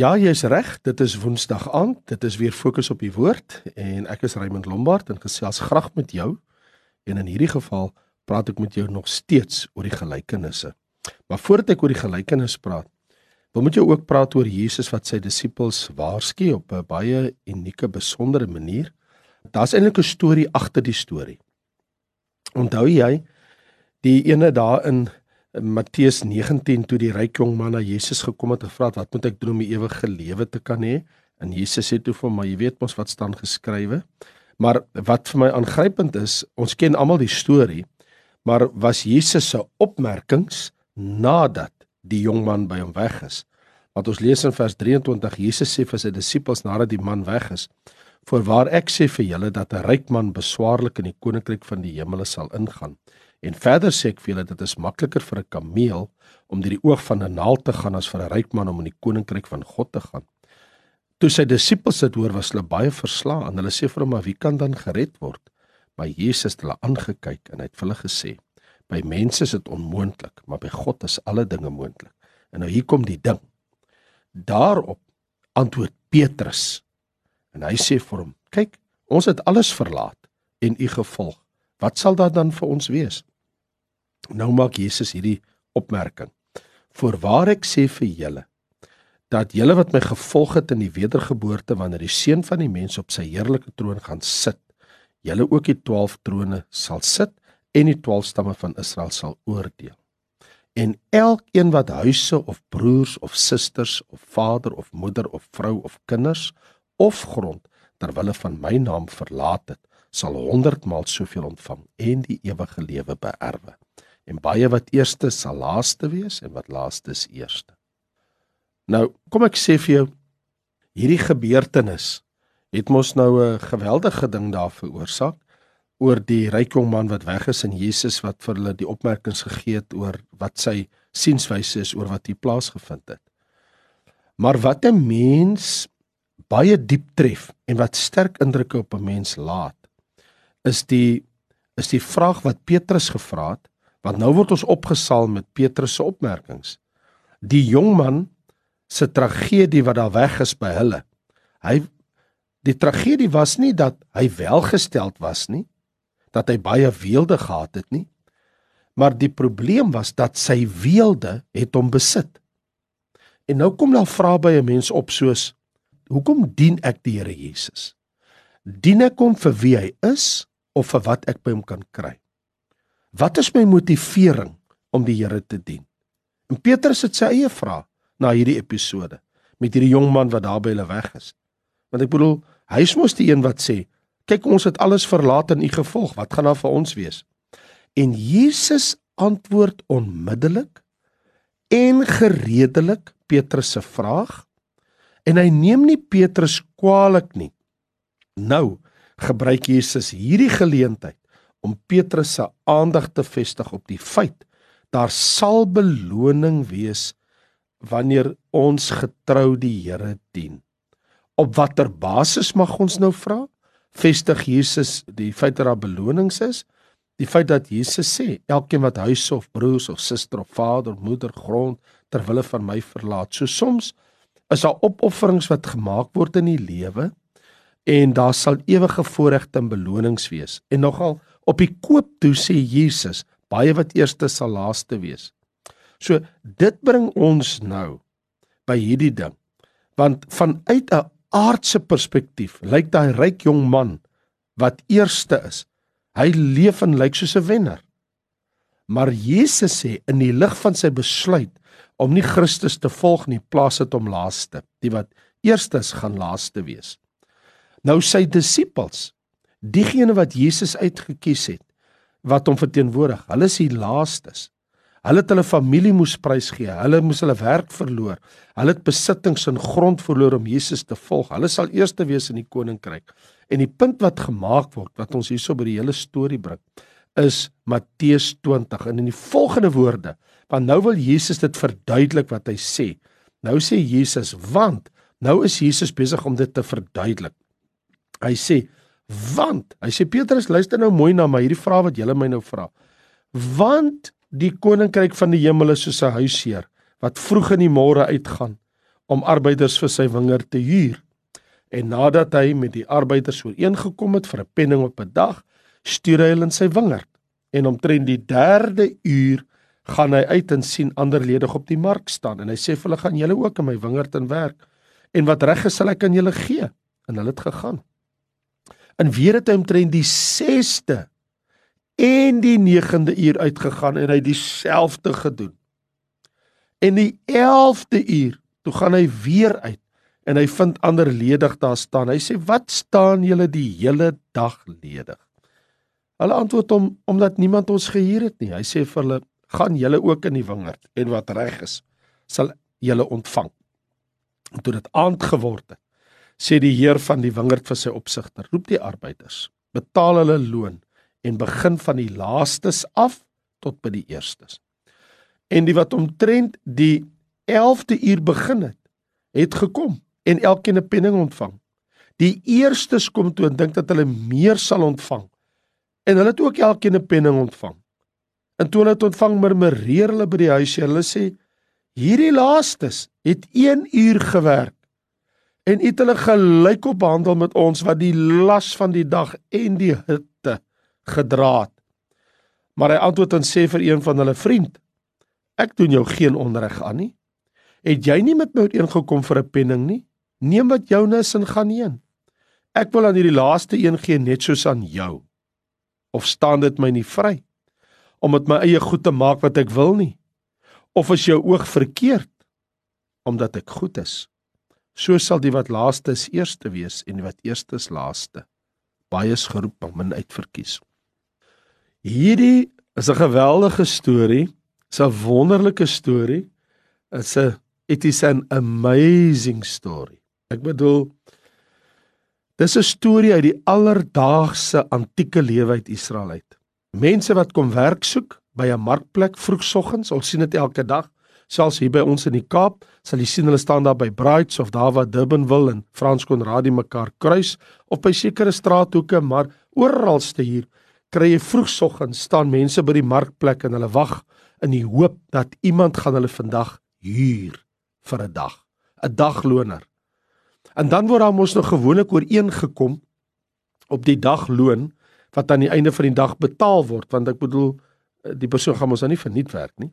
Ja, jy's reg. Dit is Woensdag aand. Dit is weer fokus op die woord en ek is Raymond Lombard en gesels graag met jou. En in hierdie geval praat ek met jou nog steeds oor die gelykenisse. Maar voordat ek oor die gelykenis praat, wil moet jy ook praat oor Jesus wat sy disippels waarsku op 'n baie unieke, besondere manier. Daar's eintlik 'n storie agter die storie. Onthou jy die ene daar in Matteus 19 toe die ryk jong man na Jesus gekom het en gevra het wat moet ek doen om die ewige lewe te kan hê? En Jesus sê toe vir hom, maar jy weet mos wat staan geskrywe. Maar wat vir my aangrypend is, ons ken almal die storie, maar was Jesus se opmerkings nadat die jong man by hom weg is. Want ons lees in vers 23, Jesus sê vir sy disippels nadat die man weg is: "Voorwaar ek sê vir julle dat 'n ryk man beswaarlik in die koninkryk van die hemele sal ingaan." En verder sê ek vir julle dit is makliker vir 'n kameel om deur die oog van 'n naald te gaan as vir 'n ryk man om in die koninkryk van God te gaan. Toe sy disippels dit hoor, was hulle baie verslaan en hulle sê vir hom: "Maar wie kan dan gered word?" Maar Jesus het hulle aangekyk en hy het vir hulle gesê: "By mense is dit onmoontlik, maar by God is alle dinge moontlik." En nou hier kom die ding. Daarop antwoord Petrus en hy sê vir hom: "Kyk, ons het alles verlaat en u gevolg. Wat sal daar dan vir ons wees?" Nou maak Jesus hierdie opmerking. Voorwaar ek sê vir julle dat julle wat my gevolg het in die wedergeboorte wanneer die seun van die mens op sy heerlike troon gaan sit, julle ook die 12 trone sal sit en die 12 stamme van Israel sal oordeel. En elkeen wat huise of broers of susters of vader of moeder of vrou of kinders of grond ter wille van my naam verlaat het, sal 100 maal soveel ontvang en die ewige lewe beerwe en baie wat eerste sal laaste wees en wat laaste is eerste. Nou, kom ek sê vir jou hierdie gebeurtenis het mos nou 'n geweldige ding daar veroorsaak oor die ryk jong man wat weg is en Jesus wat vir hulle die opmerkings gegee het oor wat sy sienswyse is oor wat hier plaasgevind het. Maar wat 'n mens baie diep tref en wat sterk indrukke op 'n mens laat is die is die vraag wat Petrus gevra het Want nou word ons opgesaal met Petrus se opmerkings. Die jong man se tragedie wat daar weg is by hulle. Hy die tragedie was nie dat hy welgesteld was nie, dat hy baie weelde gehad het nie, maar die probleem was dat sy weelde het hom besit. En nou kom daar vrae by 'n mens op soos hoekom dien ek die Here Jesus? Dien ek hom vir wie hy is of vir wat ek by hom kan kry? Wat is my motivering om die Here te dien? En Petrus het sy eie vraag na hierdie episode met hierdie jong man wat daar by hulle weg is. Want ek bedoel, hy is mos die een wat sê, "Kyk, ons het alles verlaat en u gevolg. Wat gaan daar vir ons wees?" En Jesus antwoord onmiddellik en gereedelik Petrus se vraag en hy neem nie Petrus kwaadlik nie. Nou gebruik Jesus hierdie geleentheid om Petrus se aandag te vestig op die feit daar sal beloning wees wanneer ons getrou die Here dien. Op watter basis mag ons nou vra? Vestig Jesus die feit dat daar belonings is? Die feit dat Jesus sê elkeen wat huis of broers of suster of vader of moeder grond ter wille van my verlaat. So soms is daar opofferings wat gemaak word in die lewe en daar sal ewige voorregte en belonings wees. En nogal Op die koop toe sê Jesus, baie wat eerste sal laaste wees. So dit bring ons nou by hierdie ding. Want vanuit 'n aardse perspektief lyk daai ryk jong man wat eerste is. Hy leef en lyk soos 'n wenner. Maar Jesus sê in die lig van sy besluit om nie Christus te volg nie, plaas dit hom laaste. Die wat eerstes gaan laaste wees. Nou sy disippels diegene wat Jesus uitget kies het wat hom verteenwoordig. Hulle is die laastes. Hulle het hulle familie moes prysgee. Hulle moes hulle werk verloor. Hulle het besittings en grond verloor om Jesus te volg. Hulle sal eerste wees in die koninkryk. En die punt wat gemaak word wat ons hierso by die hele storie bring is Matteus 20 en in die volgende woorde. Want nou wil Jesus dit verduidelik wat hy sê. Nou sê Jesus want nou is Jesus besig om dit te verduidelik. Hy sê Want hy sê Petrus, luister nou mooi na my hierdie vraag wat julle my nou vra. Want die koninkryk van die hemel is soos 'n huisheer wat vroeg in die môre uitgaan om arbeiders vir sy wingerd te huur. En nadat hy met die arbeiders ooreengekom het vir 'n penning op 'n dag, stuur hy hulle in sy wingerd. En omtrent die 3de uur gaan hy uit en sien ander ledig op die mark staan en hy sê vir hulle gaan julle ook in my wingerd in werk en wat reg is sal ek aan julle gee en hulle het gegaan. En weer het hy omtrent die 6ste en die 9de uur uitgegaan en hy dieselfde gedoen. En die 11de uur, toe gaan hy weer uit en hy vind ander ledig daar staan. Hy sê: "Wat staan julle die hele dag ledig?" Hulle antwoord hom: "Omdat niemand ons gehuur het nie." Hy sê vir hulle: "Gaan julle ook in die wingerd en wat reg is, sal julle ontvang." En toe dit aand geword het, sê die heer van die wingerd vir sy opsigter: "Roep die arbeiders, betaal hulle loon en begin van die laastes af tot by die eerstes." En die wat omtrent die 11de uur begin het, het gekom en elkeen 'n penning ontvang. Die eerstes kom toe en dink dat hulle meer sal ontvang. En hulle het ook elkeen 'n penning ontvang. En toe hulle dit ontvang, murmureer hulle by die huis en hulle sê: "Hierdie laastes het 1 uur gewerk en het hulle gelyk op handel met ons wat die las van die dag en die hitte gedra het." Maar hy antwoord en sê vir een van hulle: "Vriend, Ek doen jou geen onreg aan nie. Het jy nie met my ooreengekom vir 'n penning nie? Neem wat joune is en gaan heen. Ek wil aan hierdie laaste een gee net soos aan jou. Of staan dit my nie vry om met my eie goed te maak wat ek wil nie? Of is jou oog verkeerd omdat ek goed is? So sal die wat laaste is eerste wees en die wat eerste is laaste. Baie is geroep, maar min uitverkies. Hierdie is 'n geweldige storie 'n wonderlike storie. It's a it is an amazing story. Ek bedoel dis 'n storie uit die alledaagse antieke lewe uit Israel uit. Mense wat kom werk soek by 'n markplek vroegoggends, ons sien dit elke dag. Selfs hier by ons in die Kaap, sal jy sien hulle staan daar by Brights of daar waar Durbanville en Frans Konradie mekaar kruis of by sekere straathoeke, maar oralste hier kry jy vroegoggends staan mense by die markplek en hulle wag in die hoop dat iemand gaan hulle vandag huur vir 'n dag, 'n dagloner. En dan word daar mos nog gewoonlik ooreengekom op die dagloon wat aan die einde van die dag betaal word, want ek bedoel die persoon gaan mos dan nie verniet werk nie.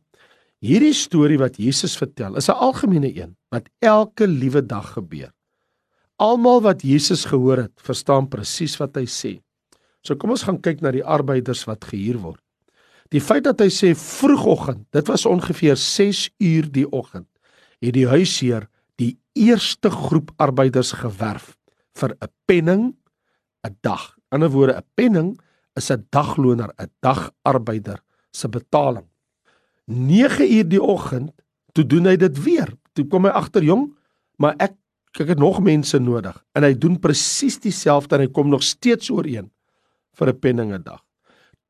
Hierdie storie wat Jesus vertel, is 'n algemene een wat elke liewe dag gebeur. Almal wat Jesus gehoor het, verstaan presies wat hy sê. So kom ons gaan kyk na die arbeiders wat gehuur word. Die feit dat hy sê vroegoggend, dit was ongeveer 6 uur die oggend, het die huisheer die eerste groep arbeiders gewerf vir 'n penning 'n dag. In 'n woorde, 'n penning is 'n dagloner, 'n dagarbeider se betaling. 9 uur die oggend, toe doen hy dit weer. Toe kom hy agter jong, maar ek ek het nog mense nodig en hy doen presies dieselfde en hy kom nog steeds ooreen vir 'n penning 'n dag.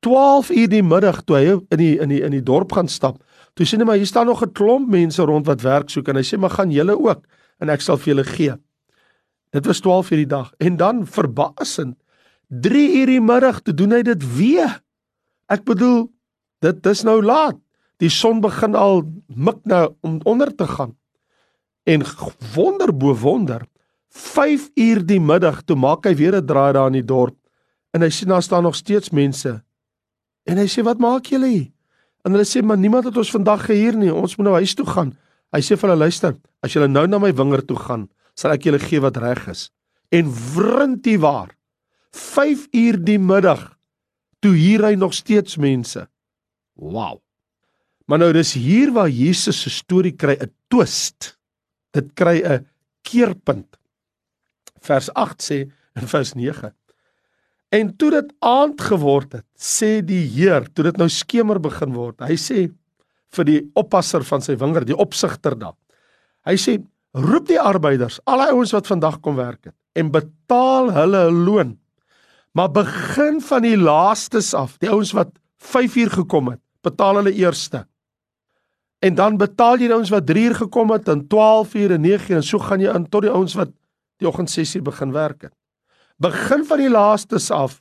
12 uur die middag toe hy in die in die in die dorp gaan stap. Toe sien hy maar hier staan nog 'n klomp mense rond wat werk soek en hy sê maar gaan julle ook en ek sal vir julle gee. Dit was 12 uur die dag en dan verbasend 3 uur die middag toe doen hy dit weer. Ek bedoel dit dis nou laat. Die son begin al mik nou om onder te gaan. En wonder bo wonder 5 uur die middag toe maak hy weer 'n draai daar in die dorp en hy sien daar staan nog steeds mense En hy sê wat maak julle hier? En hulle sê maar niemand het ons vandag gehuur nie. Ons moet nou huis toe gaan. Hy sê vir hulle luister, as julle nou na my wingerd toe gaan, sal ek julle gee wat reg is. En wrintie waar. 5 uur die middag toe hier hy nog steeds mense. Wow. Maar nou dis hier waar Jesus se storie kry 'n twist. Dit kry 'n keerpunt. Vers 8 sê in vers 9 En toe dit aand geword het, sê die Heer, toe dit nou skemer begin word, hy sê vir die oppasser van sy wingerd, die opsigter daar. Hy sê: "Roep die arbeiders, al die ouens wat vandag kom werk het, en betaal hulle 'n loon. Maar begin van die laastes af, die ouens wat 5 uur gekom het, betaal hulle eerste. En dan betaal jy die ouens wat 3 uur gekom het en 12 uur en 9 uur en so gaan jy in tot die ouens wat die oggend 6 uur begin werk het." begin van die laastes af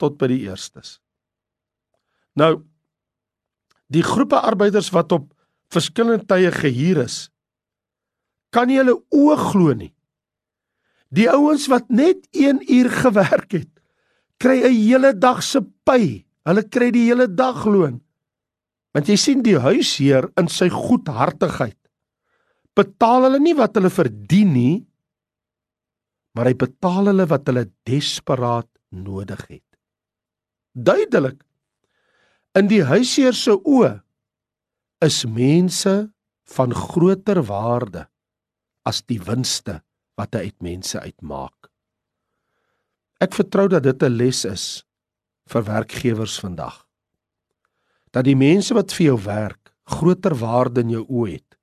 tot by die eerstes. Nou die groepe arbeiders wat op verskillende tye gehuur is, kan nie hulle oë glo nie. Die ouens wat net 1 uur gewerk het, kry 'n hele dag se pay. Hulle kry die hele dag loon. Want jy sien die huisheer in sy goedhartigheid betaal hulle nie wat hulle verdien nie, maar hy betaal hulle wat hulle desperaat nodig het. Duidelik. In die huisheer se oë is mense van groter waarde as die winste wat hy uit mense uitmaak. Ek vertrou dat dit 'n les is vir werkgewers vandag. Dat die mense wat vir jou werk groter waarde in jou oë het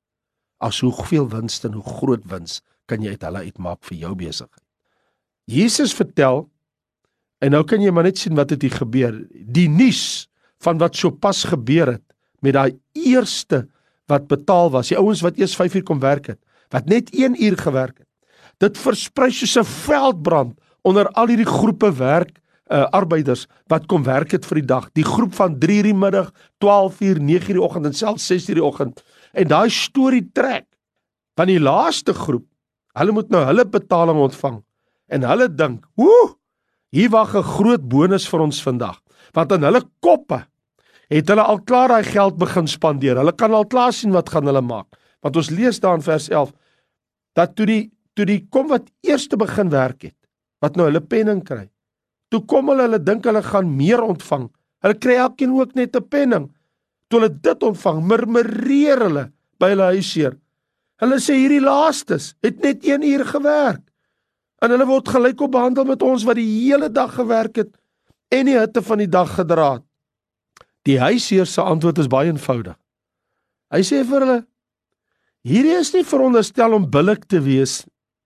as hoeveel wins en hoe groot wins kan jy uit hulle uitmaak vir jou besigheid. Jesus vertel en nou kan jy maar net sien wat het hier gebeur. Die nuus van wat sopas gebeur het met daai eerste wat betaal was, die ouens wat eers 5 uur kom werk het, wat net 1 uur gewerk het. Dit versprei soos 'n veldbrand onder al hierdie groepe werk uh arbeiders wat kom werk het vir die dag. Die groep van 3 uur die middag, 12 uur, 9 uur die oggend en selfs 6 uur die oggend. En daai storie trek van die laaste groep. Hulle moet nou hulle betaling ontvang en hulle dink, "Woe, hier wag 'n groot bonus vir ons vandag." Want in hulle koppe het hulle al klaar daai geld begin spandeer. Hulle kan al klaar sien wat gaan hulle maak. Want ons lees daar in vers 11 dat toe die toe die kom wat eerste begin werk het, wat nou hulle penning kry. Toe kom hulle, hulle dink hulle gaan meer ontvang. Hulle kry elkeen ook net 'n penning. Toe hulle dit ontvang, murmureer hulle by hulle huisheer. Hulle sê hierdie laastes het net 1 uur gewerk. En hulle word gelykop behandel met ons wat die hele dag gewerk het en die hitte van die dag gedra het. Die huisheer se antwoord is baie eenvoudig. Hy sê vir hulle: Hierdie is nie veronderstel om billik te wees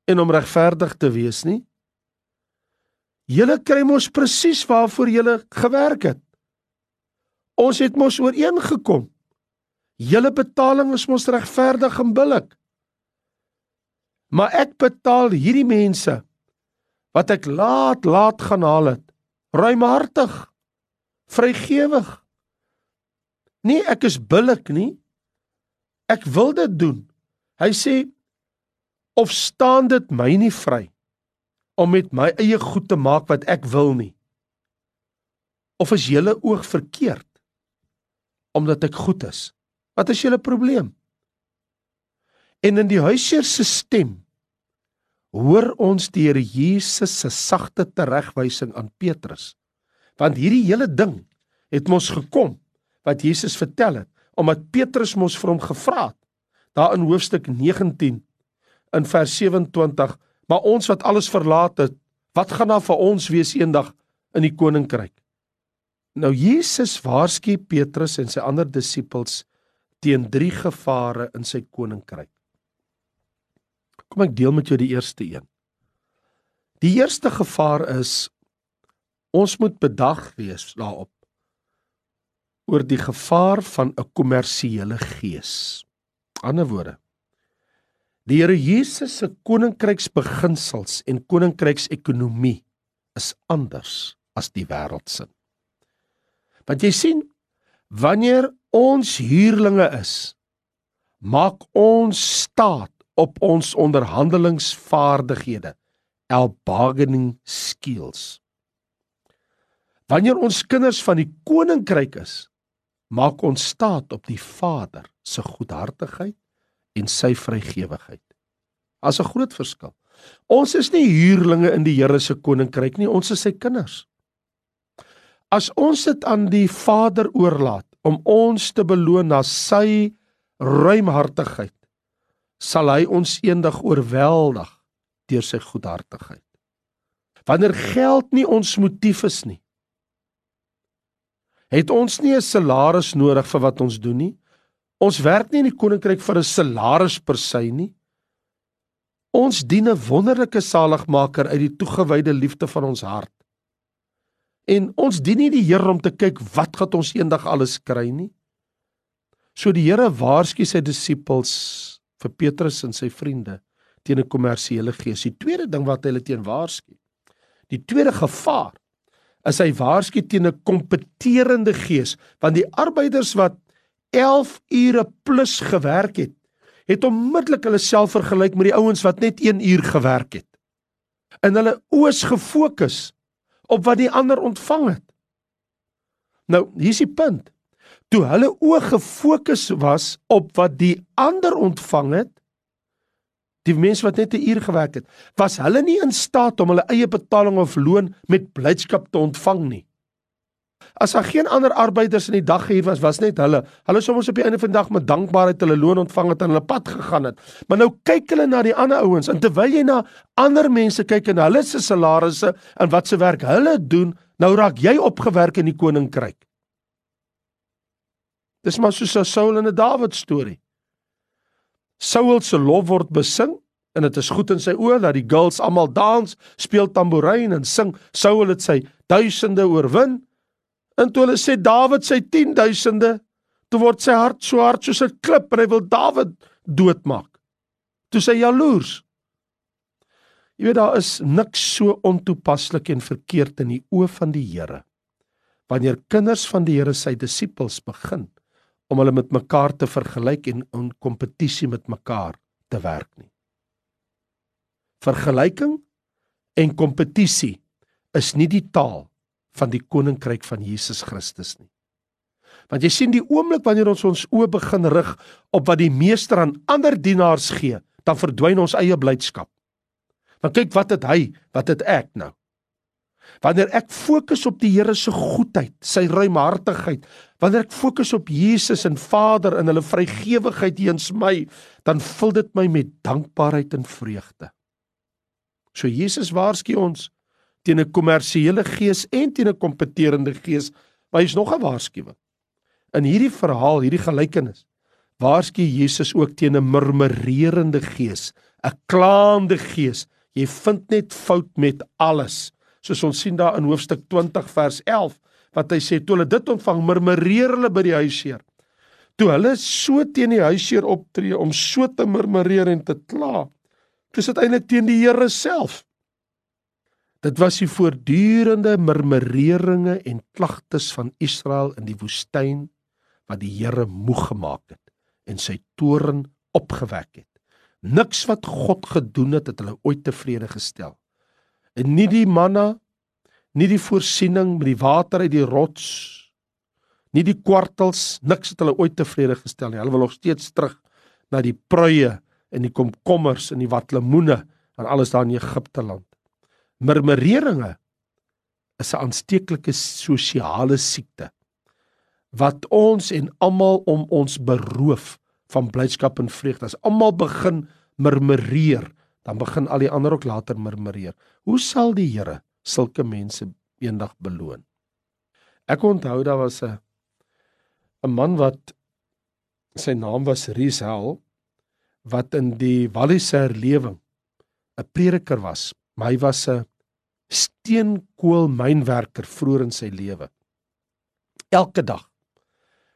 en om regverdig te wees nie. Julle kry mos presies waarvoor julle gewerk het. Ons het mos ooreengekom. Julle betaling is mos regverdig en billik. Maar ek betaal hierdie mense wat ek laat laat gaan haal het, ruimhartig, vrygewig. Nee, ek is billik nie. Ek wil dit doen. Hy sê of staan dit my nie vry om met my eie goed te maak wat ek wil nie? Of is julle oog verkeerd omdat ek goed is? Wat is julle probleem? En in die huisheer se stem hoor ons die Here Jesus se sagte teregwysing aan Petrus. Want hierdie hele ding het mos gekom wat Jesus vertel het omdat Petrus mos vir hom gevra het daar in hoofstuk 19 in vers 27 maar ons wat alles verlaat het wat gaan dan vir ons wees eendag in die koninkryk nou Jesus waarsku Petrus en sy ander disippels teen drie gevare in sy koninkryk kom ek deel met jou die eerste een die eerste gevaar is ons moet bedag wees daarop oor die gevaar van 'n kommersiële gees. Ander woorde. Die Here Jesus se koninkryksbeginsels en koninkryksekonomie is anders as die wêreld se. Want jy sien, wanneer ons huurlinge is, maak ons staat op ons onderhandelingsvaardighede, el bargaining skills. Wanneer ons kinders van die koninkryk is, maak ons staat op die Vader se goedhartigheid en sy vrygewigheid. As 'n groot verskil. Ons is nie huurlinge in die Here se koninkryk nie, ons is sy kinders. As ons dit aan die Vader oorlaat om ons te beloon na sy ruimhartigheid, sal hy ons eendag oorweldig deur sy goedhartigheid. Wanneer geld nie ons motief is nie, het ons nie 'n salaris nodig vir wat ons doen nie. Ons werk nie in die koninkryk vir 'n salaris per se nie. Ons dien 'n wonderlike saligmaker uit die toegewyde liefde van ons hart. En ons dien nie die Here om te kyk wat gaan ons eendag alles kry nie. So die Here waarsku sy disippels vir Petrus en sy vriende teen 'n kommersiële gees. Die tweede ding wat hy hulle teen waarsku. Die tweede gevaar is hy waarsku teen 'n kompeterende gees, want die arbeiders wat 11 ure plus gewerk het, het onmiddellik hulle self vergelyk met die ouens wat net 1 uur gewerk het. En hulle oos gefokus op wat die ander ontvang het. Nou, hier's die punt. Toe hulle oë gefokus was op wat die ander ontvang het, die mense wat net 'n uur gewerk het, was hulle nie in staat om hulle eie betaling of loon met blydskap te ontvang nie. As daar geen ander arbeiders in die dag gehuur was, was net hulle. Hulle sou mos op die einde van die dag met dankbaarheid hulle loon ontvang het en hulle pad gegaan het. Maar nou kyk hulle na die ander ouens en terwyl jy na ander mense kyk en hulle se salarisse en wat se werk hulle doen, nou raak jy opgewerk in die koninkryk. Dis maar soos 'n Saul en 'n Dawid storie. Saul se lof word besing en dit is goed in sy oë dat die girls almal dans, speel tamboerijn en sing. Saul het sy duisende oorwin. En toe hulle sê Dawid sy 10000de, toe word sy hart so hard soos 'n klip en hy wil Dawid doodmaak. Toe sy jaloers. Jy weet daar is niks so ontoepaslik en verkeerd in die oë van die Here wanneer kinders van die Here sy disippels begin om hulle met mekaar te vergelyk en in kompetisie met mekaar te werk nie. Vergelyking en kompetisie is nie die taal van die koninkryk van Jesus Christus nie. Want jy sien die oomblik wanneer ons ons oë begin rig op wat die meester aan ander dienaars gee, dan verdwyn ons eie blydskap. Want kyk wat het hy, wat het ek nou? Wanneer ek fokus op die Here se goedheid, sy ruimhartigheid, wanneer ek fokus op Jesus en Vader en hulle vrygewigheid teens my, dan vul dit my met dankbaarheid en vreugde. So Jesus waarsku ons teen 'n kommersiële gees en teen 'n kompeterende gees, maar hy's nog 'n waarskuwing. In hierdie verhaal, hierdie gelykenis, waarsku Jesus ook teen 'n murmurerende gees, 'n klaande gees. Jy vind net fout met alles soos ons sien daar in hoofstuk 20 vers 11 wat hy sê toe hulle dit ontvang murmureer hulle by die huisheer toe hulle so teen die huisheer optree om so te murmureer en te kla dis uiteindelik teen die Here self dit was die voortdurende murmureringe en klagtes van Israel in die woestyn wat die Here moeg gemaak het en sy toorn opgewek het. Niks wat God gedoen het het hulle ooit tevrede gestel. En nie die manna nie die voorsiening met die water uit die rots nie die kwartels niks het hulle ooit tevrede gestel nie. Hulle wil nog steeds terug na die pruie en die komkommers en die watlemoene en alles daar in Egipte land murmureringe is 'n aansteeklike sosiale siekte wat ons en almal om ons beroof van blydskap en vreugde as almal begin murmureer dan begin al die ander ook later murmureer. Hoe sal die Here sulke mense eendag beloon? Ek onthou daar was 'n 'n man wat sy naam was Riesel wat in die Walliese herlewing 'n prediker was, maar hy was 'n steenkoolmynwerker vroeër in sy lewe. Elke dag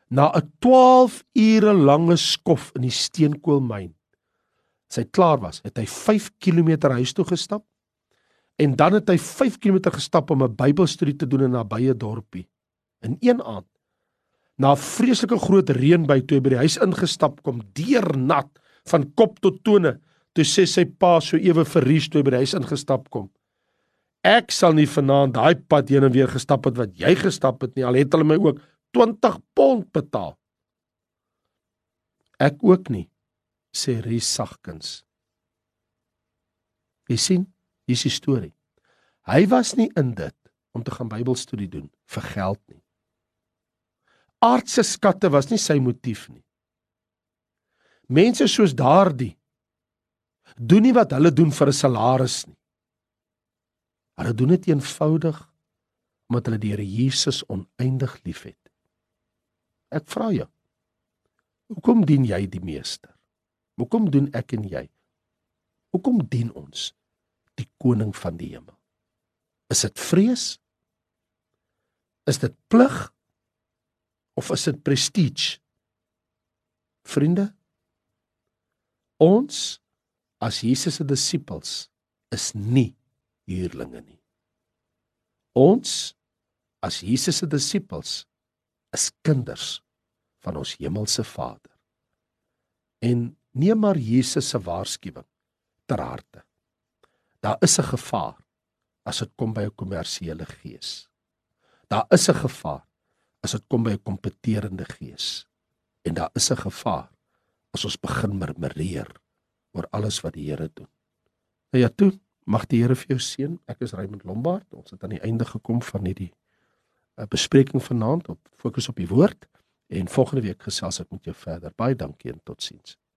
na 'n 12 ure lange skof in die steenkoolmyn sy klaar was, het hy 5 km huis toe gestap en dan het hy 5 km gestap om 'n Bybelstudie te doen in 'n nabye dorpie. In een aand na 'n vreeslike groot reën by toe hy by die huis ingestap kom, deurnat van kop tot tone, toe sê sy pa so ewe verries toe hy by die huis ingestap kom. Ek sal nie vanaand daai pad heen en weer gestap het wat jy gestap het nie, al het hulle my ook 20 pond betaal. Ek ook nie sê Ries sagkens. Jy sien, hier is die storie. Hy was nie in dit om te gaan Bybelstudie doen vir geld nie. Aardse skatte was nie sy motief nie. Mense soos daardie doen nie wat hulle doen vir 'n salaris nie. Hulle doen dit eenvoudig omdat hulle die Here Jesus oneindig liefhet. Ek vra jou, hoekom dien jy die meester? Hoekom doen ek en jy? Hoekom dien ons die koning van die hemel? Is dit vrees? Is dit plig? Of is dit prestige? Vriende, ons as Jesus se disippels is nie huurlinge nie. Ons as Jesus se disippels is kinders van ons hemelse Vader. En neem maar Jesus se waarskuwing ter harte. Daar is 'n gevaar as dit kom by 'n kommersiële gees. Daar is 'n gevaar as dit kom by 'n kompeterende gees. En daar is 'n gevaar as ons begin murmureer oor alles wat die Here doen. Nou ja, toe mag die Here vir jou seën. Ek is Raymond Lombard. Ons het aan die einde gekom van hierdie uh, bespreking vanaand op fokus op die woord en volgende week gesels ek met jou verder. Baie dankie en totsiens.